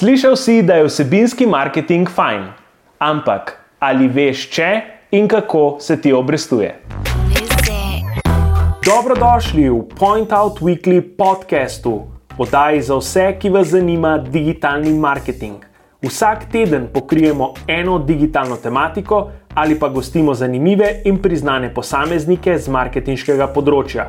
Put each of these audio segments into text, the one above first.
Slišal si, da je vsebinski marketing fajn, ampak ali veš, če in kako se ti obrestuje? Dobrodošli v Point Out Weekly podcastu, oddaji za vse, ki vas zanima digitalni marketing. Vsak teden pokrijemo eno digitalno tematiko ali pa gostimo zanimive in priznane posameznike z marketinškega področja.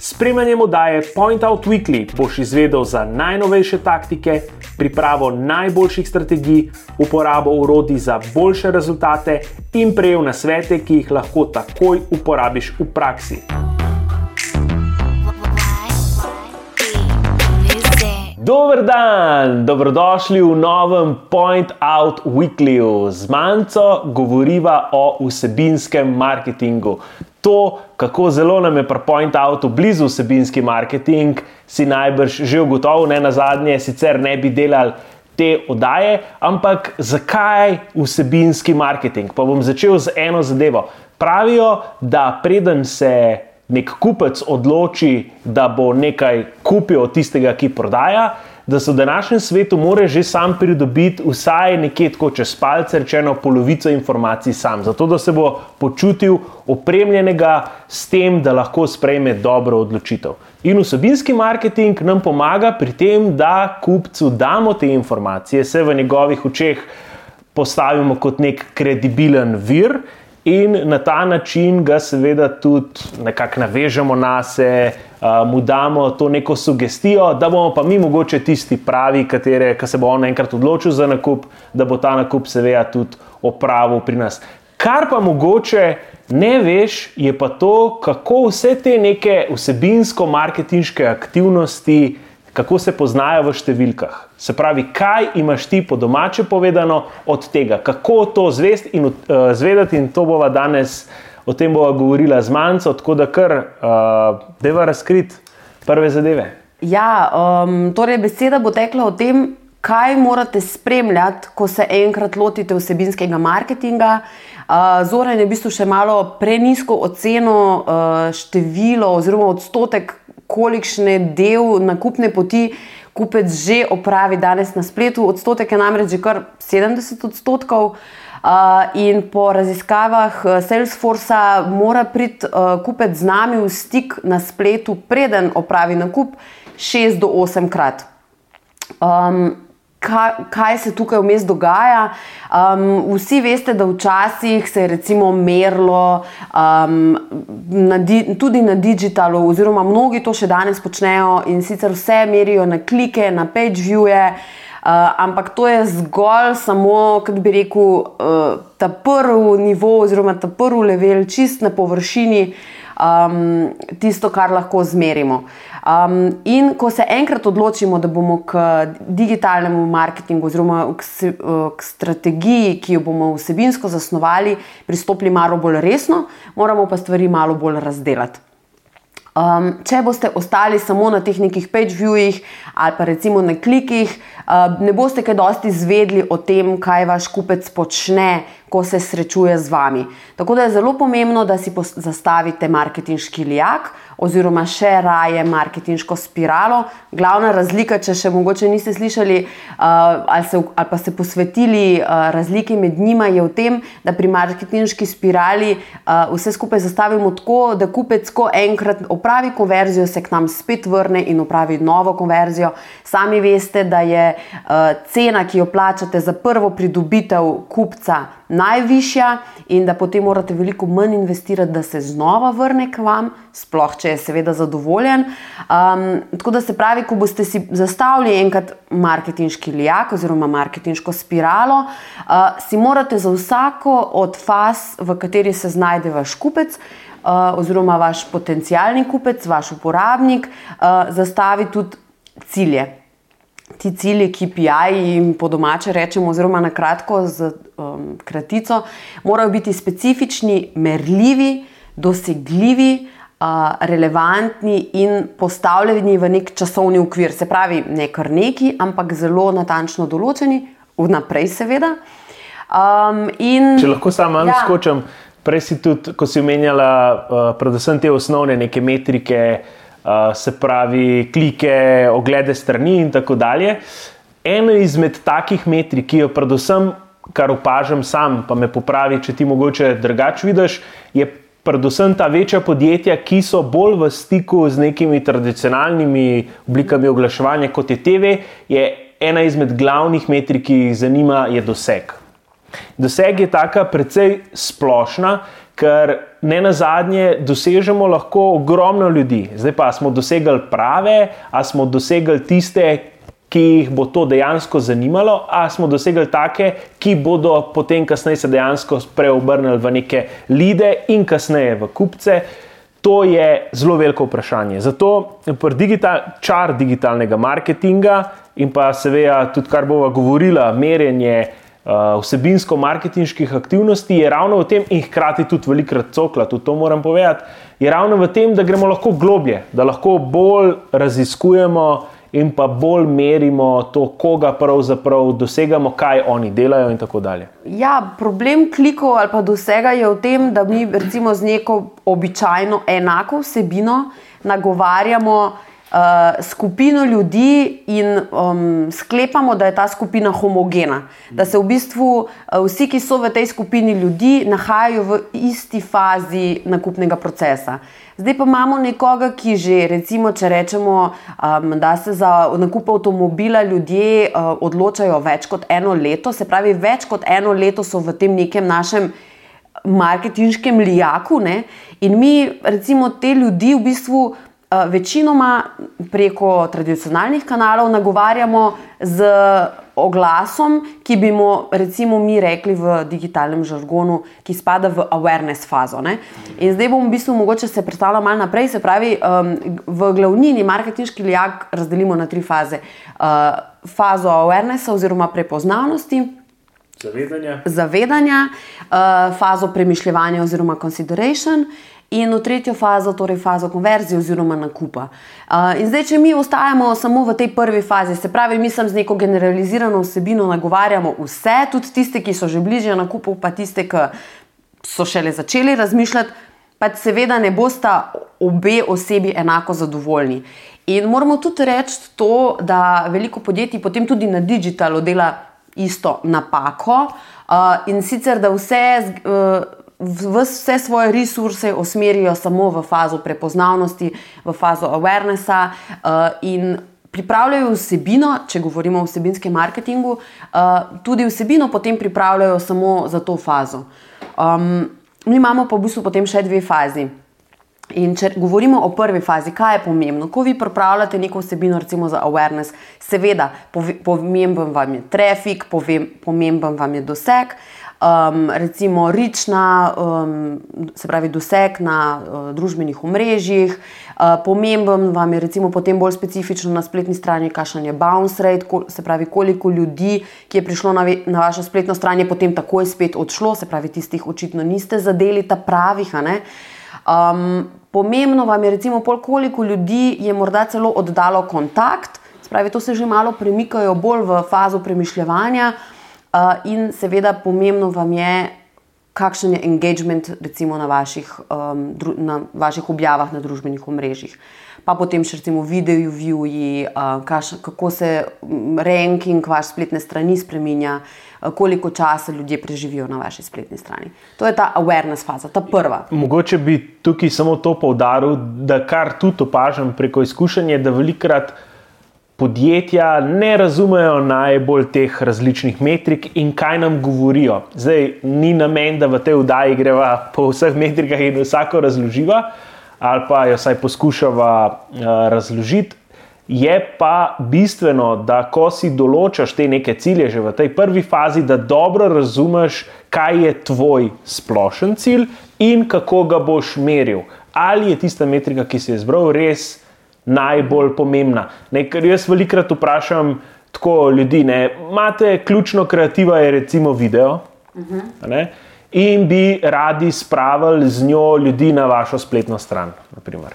Spremljanjem oddaje Point Out Weekly boš izvedel za najnovejše taktike, pripravo najboljših strategij, uporabo urodij za boljše rezultate in prejel na svete, ki jih lahko takoj uporabiš v praksi. Dober dan, dobrodošli v novem Point Out Weeklyju. Z manjco govoriva o vsebinskem marketingu to, kako zelo nam je pri Point Outu blizu vsebinski marketing, si najbrž že ugotovil, ne na zadnje, sicer ne bi delali te oddaje, ampak zakaj vsebinski marketing? Pa bom začel z eno zadevo. Pravijo, da preden se nek kupec odloči, da bo nekaj kupil od tistega, ki prodaja, da se v današnjem svetu mora že sam pridobiti vsaj nekje tako čez palce, rečeno polovico informacij sam, zato da se bo počutil opremljenega s tem, da lahko sprejme dobro odločitev. In vsebinski marketing nam pomaga pri tem, da kupcu damo te informacije, se v njegovih očeh postavimo kot nek kredibilen vir. In na ta način ga seveda tudi nekako navežemo na sebe, mu damo to neko sugestijo, da bomo pa mi mogoče tisti pravi, ki se bo on enkrat odločil za nakup, da bo ta nakup seveda tudi opravil pri nas. Kar pa mogoče ne veš, je pa to, kako vse te neke vsebinsko-marketinške aktivnosti, kako se poznajo v številkah. Se pravi, kaj imaš ti po domače povedano od tega, kako to in uh, zvedeti, in to bova danes o tem bova govorila z manjco, tako da kar uh, deva razkriti prve zadeve. Ja, um, torej beseda bo tekla o tem, kaj morate spremljati, ko se enkrat lotite vsebinskega marketinga. Uh, Zoran je v bistvu še malo prenisko oceno uh, število oziroma odstotek, kolikšne del nakupne poti kupec že opravi danes na spletu. Odstotek je namreč že kar 70 odstotkov. Uh, in po raziskavah uh, Salesforce mora priti uh, kupec z nami v stik na spletu, preden opravi nakup, 6 do 8 krat. Um, kaj, kaj se tukaj vmes dogaja? Um, vsi veste, da včasih se je recimo merilo um, na di, tudi na digitalu, oziroma mnogi to še danes počnejo in sicer vse merijo na klike, na page views. Uh, ampak to je zgolj samo, kot bi rekel, uh, ta prvi nivo, oziroma ta prvi level, čist na površini, um, tisto, kar lahko zmerimo. Um, in ko se enkrat odločimo, da bomo k digitalnemu marketingu, oziroma k, uh, k strategiji, ki jo bomo vsebinsko zasnovali, pristopili malo bolj resno, moramo pa stvari malo bolj razdeliti. Um, če boste ostali samo na teh nekih page viewih ali pa recimo na klikih, uh, ne boste kaj dosti izvedli o tem, kaj vaš kupec počne, ko se srečuje z vami. Tako da je zelo pomembno, da si zastavite marketinški lijak oziroma še raje marketinško spiralo. Glavna razlika, če še mogoče niste slišali uh, ali, se, ali pa se posvetili uh, razliki med njima, je v tem, da pri marketinški spirali uh, vse skupaj zastavimo tako, da kupec, ko enkrat opravi konverzijo, se k nam spet vrne in opravi novo konverzijo. Sami veste, da je cena, ki jo plačate za prvo pridobitev kupca, najvišja in da potem morate veliko manj investirati, da se znova vrne k vam, sploh če je seveda zadovoljen. Um, tako da se pravi, ko boste si zastavili enkrat marketinški lijak oziroma marketinško spiralo, uh, si morate za vsako od faz, v kateri se znajde vaš kupec. Oziroma, vaš potencijalni kupec, vaš uporabnik, zastavi tudi cilje ti cilji, ki PI jim po domače rečemo, oziroma na kratko z um, kratico, morajo biti specifični, merljivi, dosegljivi, uh, relevantni in postavljeni v nek časovni okvir. Se pravi, ne kar neki, ampak zelo natančno določeni, vnaprej, seveda. Um, in, Če lahko samo malo ja. skočim, prej si tudi, ko si omenjala, uh, predvsem te osnovne neke metrike se pravi, klike, oglede strani in tako dalje. ena izmed takih metrik, ki jo predvsem, kar opažam sam, pa me popravi, če ti mogoče drugače vidiš, je predvsem ta večja podjetja, ki so bolj v stiku z nekimi tradicionalnimi oblikami oglaševanja kot je TV, je ena izmed glavnih metrik, ki jih zanima, je doseg. Doseg je taka precej splošna, ker ne na zadnje dosežemo lahko ogromno ljudi. Zdaj pa smo dosegli prave, a smo dosegli tiste, ki jih bo to dejansko zanimalo, a smo dosegli take, ki bodo potem kasneje se dejansko preobrnili v neke lide in kasneje v kupce. To je zelo veliko vprašanje. Zato digital, čar digitalnega marketinga in pa seveda tudi, kar bova govorila, merjenje vsebinsko-marketinških aktivnosti je ravno v tem, in hkrati tudi velikrat cokla, tudi to moram povedati, je ravno v tem, da gremo lahko globlje, da lahko bolj raziskujemo in pa bolj merimo to, koga pravzaprav dosegamo, kaj oni delajo in tako dalje. Ja, problem klikov ali pa dosega je v tem, da mi recimo z neko običajno enako vsebino nagovarjamo uh, skupino ljudi in um, sklepamo, da je ta skupina homogena. Da se v bistvu uh, vsi, ki so v tej skupini ljudi, nahajajo v isti fazi nakupnega procesa. Zdaj pa imamo nekoga, ki že, recimo, če rečemo, um, da se za nakup avtomobila ljudje uh, odločajo več kot eno leto, se pravi, več kot eno leto so v tem nekem našem marketinškem lijaku. Ne? In mi, recimo, te ljudi v bistvu večinoma preko tradicionalnih kanalov nagovarjamo z oglasom, ki bi mu, recimo, mi rekli v digitalnem žargonu, ki spada v awareness fazo. Ne? In zdaj bom v bistvu mogoče se predstavljal malo naprej. Se pravi, um, v glavnini marketinški lijak razdelimo na tri faze: uh, fazo awarenessa oziroma prepoznavnosti. Zavedanja. Zavedanja, uh, fazo premišljanja oziroma consideration in v tretjo fazo, torej fazo konverzije oziroma nakupa. Uh, in zdaj, če mi ostajamo samo v tej prvi fazi, se pravi, mi sem z neko generalizirano vsebino nagovarjamo vse, tudi tiste, ki so že bližje nakupu, pa tiste, ki so šele začeli razmišljati, pa seveda ne bosta obe osebi enako zadovoljni. In moramo tudi reči to, da veliko podjetij potem tudi na digitalu dela isto napako uh, in sicer, da vse. Uh, vse svoje resurse usmerijo samo v fazo prepoznavnosti, v fazo awarenessa uh, in pripravljajo vsebino, če govorimo o vsebinskem marketingu, uh, tudi vsebino potem pripravljajo samo za to fazo. Um, mi imamo pa v bistvu potem še dve fazi. In če govorimo o prvi fazi, kaj je pomembno? Ko vi pripravljate neko vsebino, recimo za awareness, seveda pomemben vam je trafik, pomemben vam je doseg, um, recimo rična, um, se pravi doseg na uh, družbenih omrežjih. Uh, pomemben vam je recimo potem bolj specifično na spletni strani, kakšen je bounce rate, ko, se pravi koliko ljudi, ki je prišlo na, na vašo spletno stran, je potem takoj spet odšlo, se pravi tistih očitno niste zadeli ta pravih. Um, pomembno vam je recimo pol, koliko ljudi je morda celo oddalo kontakt, Pravi, to se že malo premikajo bolj v fazo premišljanja, Uh, in seveda pomembno vam je, kakšen je engagement recimo, na, vaših, um, dru, na vaših objavah na družbenih omrežjih. Pa potem še recimo video viewji, kako se ranking vaše spletne strani spremenja, koliko časa ljudje preživijo na vaši spletni strani. To je ta awareness faza, ta prva. Mogoče bi tukaj samo to poudaril, da kar tudi opažam preko izkušenja, da velikrat podjetja ne razumejo najbolj teh različnih metrik in kaj nam govorijo. Zdaj, ni namen, da v tej vdaji greva po vseh metrikah in vsako razloživa, ali pa jo vsaj poskušava uh, razložiti. Je pa bistveno, da ko si določaš te neke cilje, že v tej prvi fazi, da dobro razumeš, kaj je tvoj splošen cilj in kako ga boš meril. Ali je tista metrika, ki si jo izbral, res najbolj pomembna. Ne, ker jaz velikrat vprašam tako ljudi, imate ključno kreativa, je recimo video. Uh -huh. In bi radi spravili z njo ljudi na vašo spletno stran. Naprimer.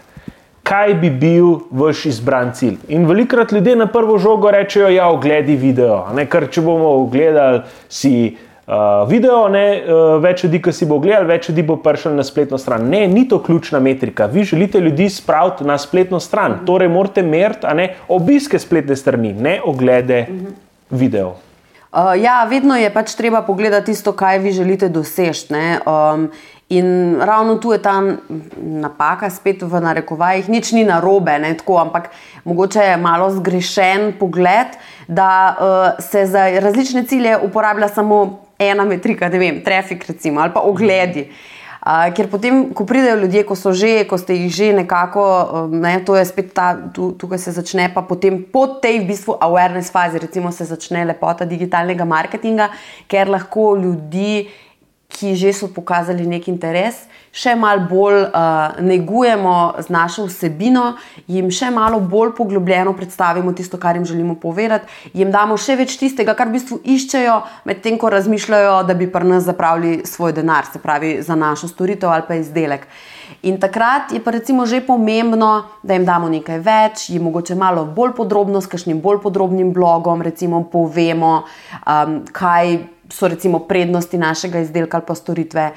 Kaj bi bil vaš izbran cilj? In velikrat ljudje na prvo žogo rečejo: Ja, ogledi video. Ker če bomo ogledali si uh, video, ne, uh, več ljudi, ki si bo gledal, več ljudi bo prišel na spletno stran. Ne, ni to ključna metrika. Vi želite ljudi spraviti na spletno stran. Torej, morate meriti obiske spletne strani, ne oglede. videov? Uh, ja, vedno je pač treba pogledati tisto, kaj vi želite doseči. Um, in ravno tu je ta napaka, spet v narekovajih, nič ni narobe, ne, tako, ampak mogoče je malo zgrešen pogled, da uh, se za različne cilje uporablja samo ena metrika, ne vem, trafik recimo, ali pa ogledi. Uh, ker potem, ko pridejo ljudje, ko so že, ko ste jih že nekako, ne, to je spet ta, tu, tukaj se začne, pa potem po tej v bistvu awareness fazi, recimo, se začne lepota digitalnega marketinga, ker lahko ljudi ki že so pokazali nek interes, še malo bolj uh, negujemo z našo vsebino, jim še malo bolj poglobljeno predstavimo tisto, kar jim želimo povedati, jim damo še več tistega, kar v bistvu iščejo, medtem ko razmišljajo, da bi pri nas zapravili svoj denar, se pravi za našo storitev ali pa izdelek. In takrat je pa recimo že pomembno, da jim damo nekaj več, jim mogoče malo bolj podrobno, s kakšnim bolj podrobnim blogom, recimo povemo, um, kaj so recimo prednosti našega izdelka ali pa storitve.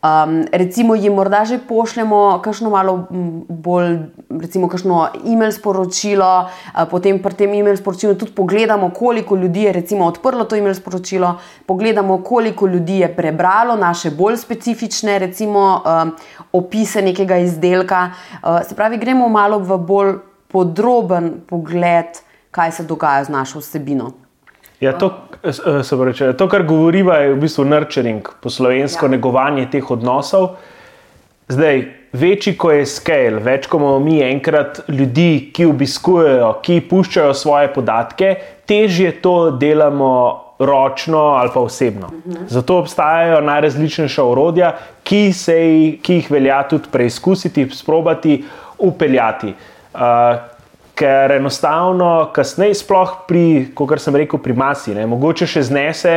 Um, recimo jim morda že pošljemo kakšno malo bolj, recimo kakšno e-mail sporočilo, uh, potem pri tem e-mail sporočilu tudi pogledamo, koliko ljudi je recimo odprlo to e-mail sporočilo, pogledamo, koliko ljudi je prebralo naše bolj specifične recimo um, opise nekega izdelka. Uh, se pravi, gremo malo v bolj podroben pogled, kaj se dogaja z našo vsebino. Ja, to, eh, reče, to, kar govoriva, je v bistvu nurturing, poslovensko ja. negovanje teh odnosov. Zdaj, večji ko je scale, več ko imamo mi enkrat ljudi, ki obiskujejo, ki puščajo svoje podatke, težje to delamo ročno ali pa osebno. Uh mhm. -huh. Zato obstajajo najrazličnejša orodja, ki, se, ki jih velja tudi preizkusiti, sprobati, upeljati. Uh, ker enostavno, kasneje, sploh pri, kot sem rekel, pri masi, ne, mogoče še znese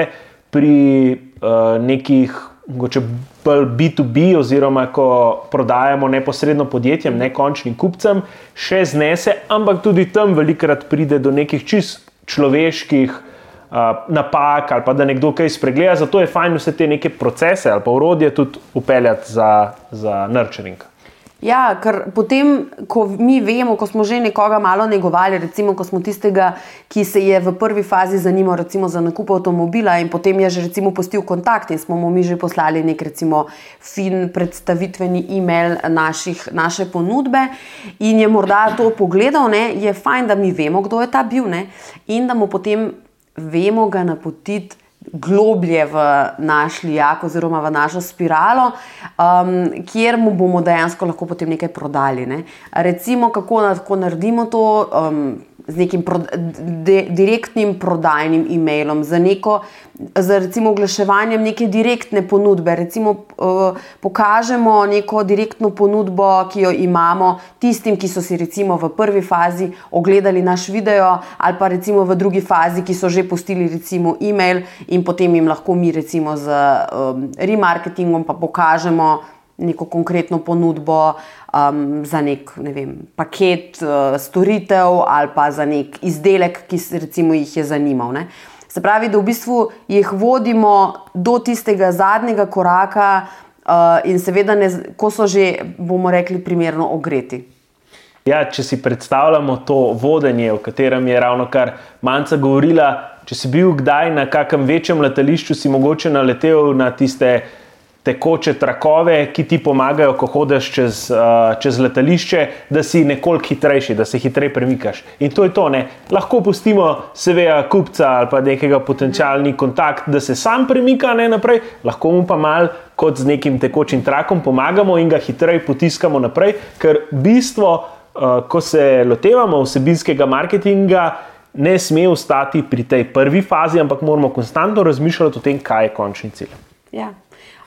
pri uh, nekih, mogoče bolj B2B, oziroma ko prodajamo neposredno podjetjem, ne končnim kupcem, še znese, ampak tudi tam velikrat pride do nekih čist človeških. Uh, napak ali pa da nekdo kaj spregleda, zato je fajn vse te neke procese ali pa urodje tudi upeljati za, za nurturing. Ja, ker potem, ko mi vemo, ko smo že nekoga malo negovali, recimo, ko smo tistega, ki se je v prvi fazi zanimal recimo, za nakup avtomobila in potem je že recimo postil kontakt in smo mu mi že poslali nek recimo fin predstavitveni e-mail naših, naše ponudbe in je morda to pogledal, ne, je fajn, da mi vemo, kdo je ta bil ne, in da mu potem vemo ga napotiti globlje v naš lijak oziroma v našo spiralo, um, kjer mu bomo dejansko lahko potem nekaj prodali. Ne. Recimo, kako lahko naredimo to. Um, z nekim pro, de, direktnim prodajnim e-mailom, za neko, za recimo oglaševanjem neke direktne ponudbe. Recimo, uh, pokažemo neko direktno ponudbo, ki jo imamo tistim, ki so si recimo v prvi fazi ogledali naš video, ali pa recimo v drugi fazi, ki so že postili recimo e-mail in potem jim lahko mi recimo z um, remarketingom pa pokažemo neko konkretno ponudbo um, za nek ne vem, paket uh, storitev ali pa za nek izdelek, ki se recimo jih je zanimal. Ne. Se pravi, da v bistvu jih vodimo do tistega zadnjega koraka uh, in seveda, ne, ko so že, bomo rekli, primerno ogreti. Ja, če si predstavljamo to vodenje, o katerem je ravno kar Manca govorila, če si bil kdaj na kakem večjem letališču, si mogoče naletel na tiste tekoče trakove, ki ti pomagajo, ko hodiš čez, uh, čez letališče, da si nekoliko hitrejši, da se hitreje premikaš. In to je to. Ne? Lahko pustimo, seveda, kupca ali pa nekega potencialni kontakt, da se sam premika ne naprej, lahko mu pa mal. Kot z nekim tekočim trakom pomagamo in ga hitreje potiskamo naprej, ker bistvo, uh, ko se lotevamo vsebinskega marketinga, ne sme ostati pri tej prvi fazi, ampak moramo konstantno razmišljati o tem, kaj je končni cilj. Ja,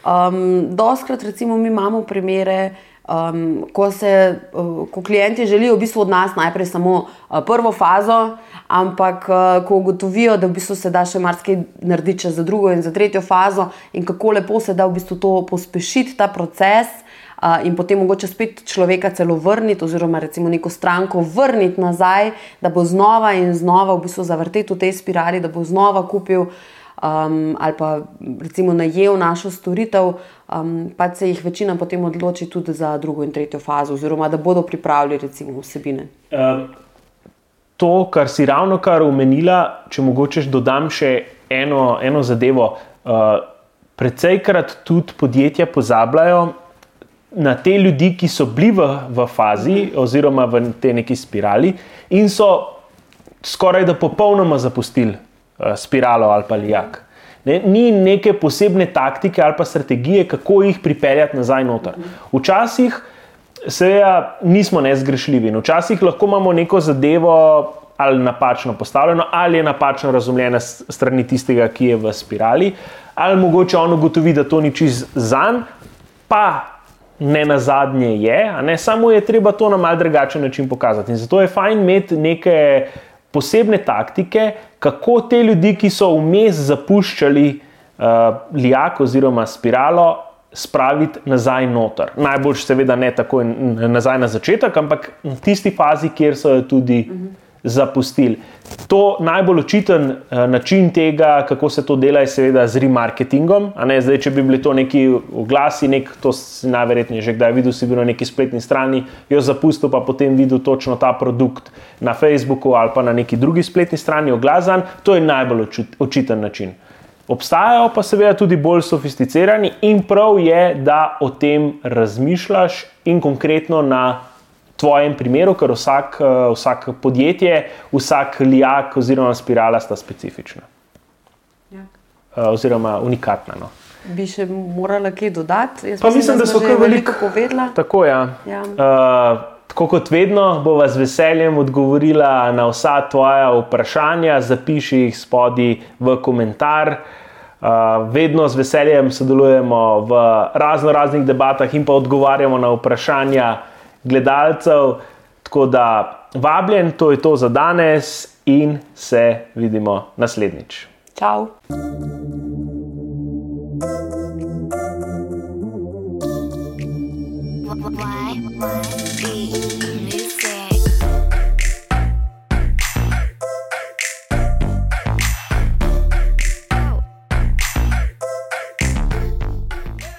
Um, doskrat, recimo, mi imamo primere, um, ko se uh, ko klienti želijo v bistvu od nas najprej samo uh, prvo fazo, ampak uh, ko ugotovijo, da v bistvu se da še marsikaj narediti za drugo in za tretjo fazo, in kako lepo se da v bistvu to pospešiti, ta proces. Uh, in potem mogoče spet človeka celo vrniti, oziroma recimo neko stranko vrniti nazaj, da bo znova in znova v bistvu zavrtel v tej spirali, da bo znova kupil uh, um, ali pa recimo najel našo storitev, um, pa se jih večina potem odloči tudi za drugo in tretjo fazo, oziroma da bodo pripravili recimo vsebine. Um. to, kar si ravno kar omenila, če mogoče dodam še eno, eno zadevo. Uh, Predvsejkrat tudi podjetja pozabljajo na te ljudi, ki so bili v, v fazi, oziroma v tej neki spirali, in so skoraj da popolnoma zapustili spiralo ali pa lijak. Ne, ni neke posebne taktike ali pa strategije, kako jih pripeljati nazaj noter. Včasih, seveda, nismo nezgrešljivi, in včasih lahko imamo neko zadevo ali napačno postavljeno, ali je napačno razumljena strani tistega, ki je v spirali, ali mogoče on ugotovi, da to ni čist zanj, pa ne na zadnje je, ne, samo je treba to na mal drugačen način pokazati. In zato je fajn imeti neke posebne taktike, kako te ljudi, ki so vmes zapuščali uh, lijak oziroma spiralo, spraviti nazaj noter. Najbolj, seveda, ne takoj nazaj na začetek, ampak v tisti fazi, kjer so jo tudi. Uh -huh zapustili. To najbolj očiten uh, način tega, kako se to dela, je seveda z remarketingom. Zdaj, če bi bili to neki oglasi, nek, to si najverjetneje že kdaj videl, si bil na neki spletni strani, jo zapustil, pa potem videl točno ta produkt na Facebooku ali pa na neki drugi spletni strani oglasan, to je najbolj očiten način. Obstajajo pa seveda tudi bolj sofisticirani in prav je, da o tem razmišljaš in konkretno na tvojem primeru, ker vsak, eh, vsak podjetje, vsak lijak oziroma spirala sta specifična. Ja. Eh, oziroma unikatna. No. Bi še morala kaj dodati? Jaz pa mislim, da so kar veliko povedala. Tako. Ja. Ja. Uh, tako kot vedno, bova z veseljem odgovorila na vsa tvoja vprašanja. Zapiši jih spodaj v komentar. Uh, vedno z veseljem sodelujemo v razno raznih debatah in pa odgovarjamo na vprašanja gledalcev. Tako da vabljen, to je to za danes in se vidimo naslednjič. Čau. Why? Why?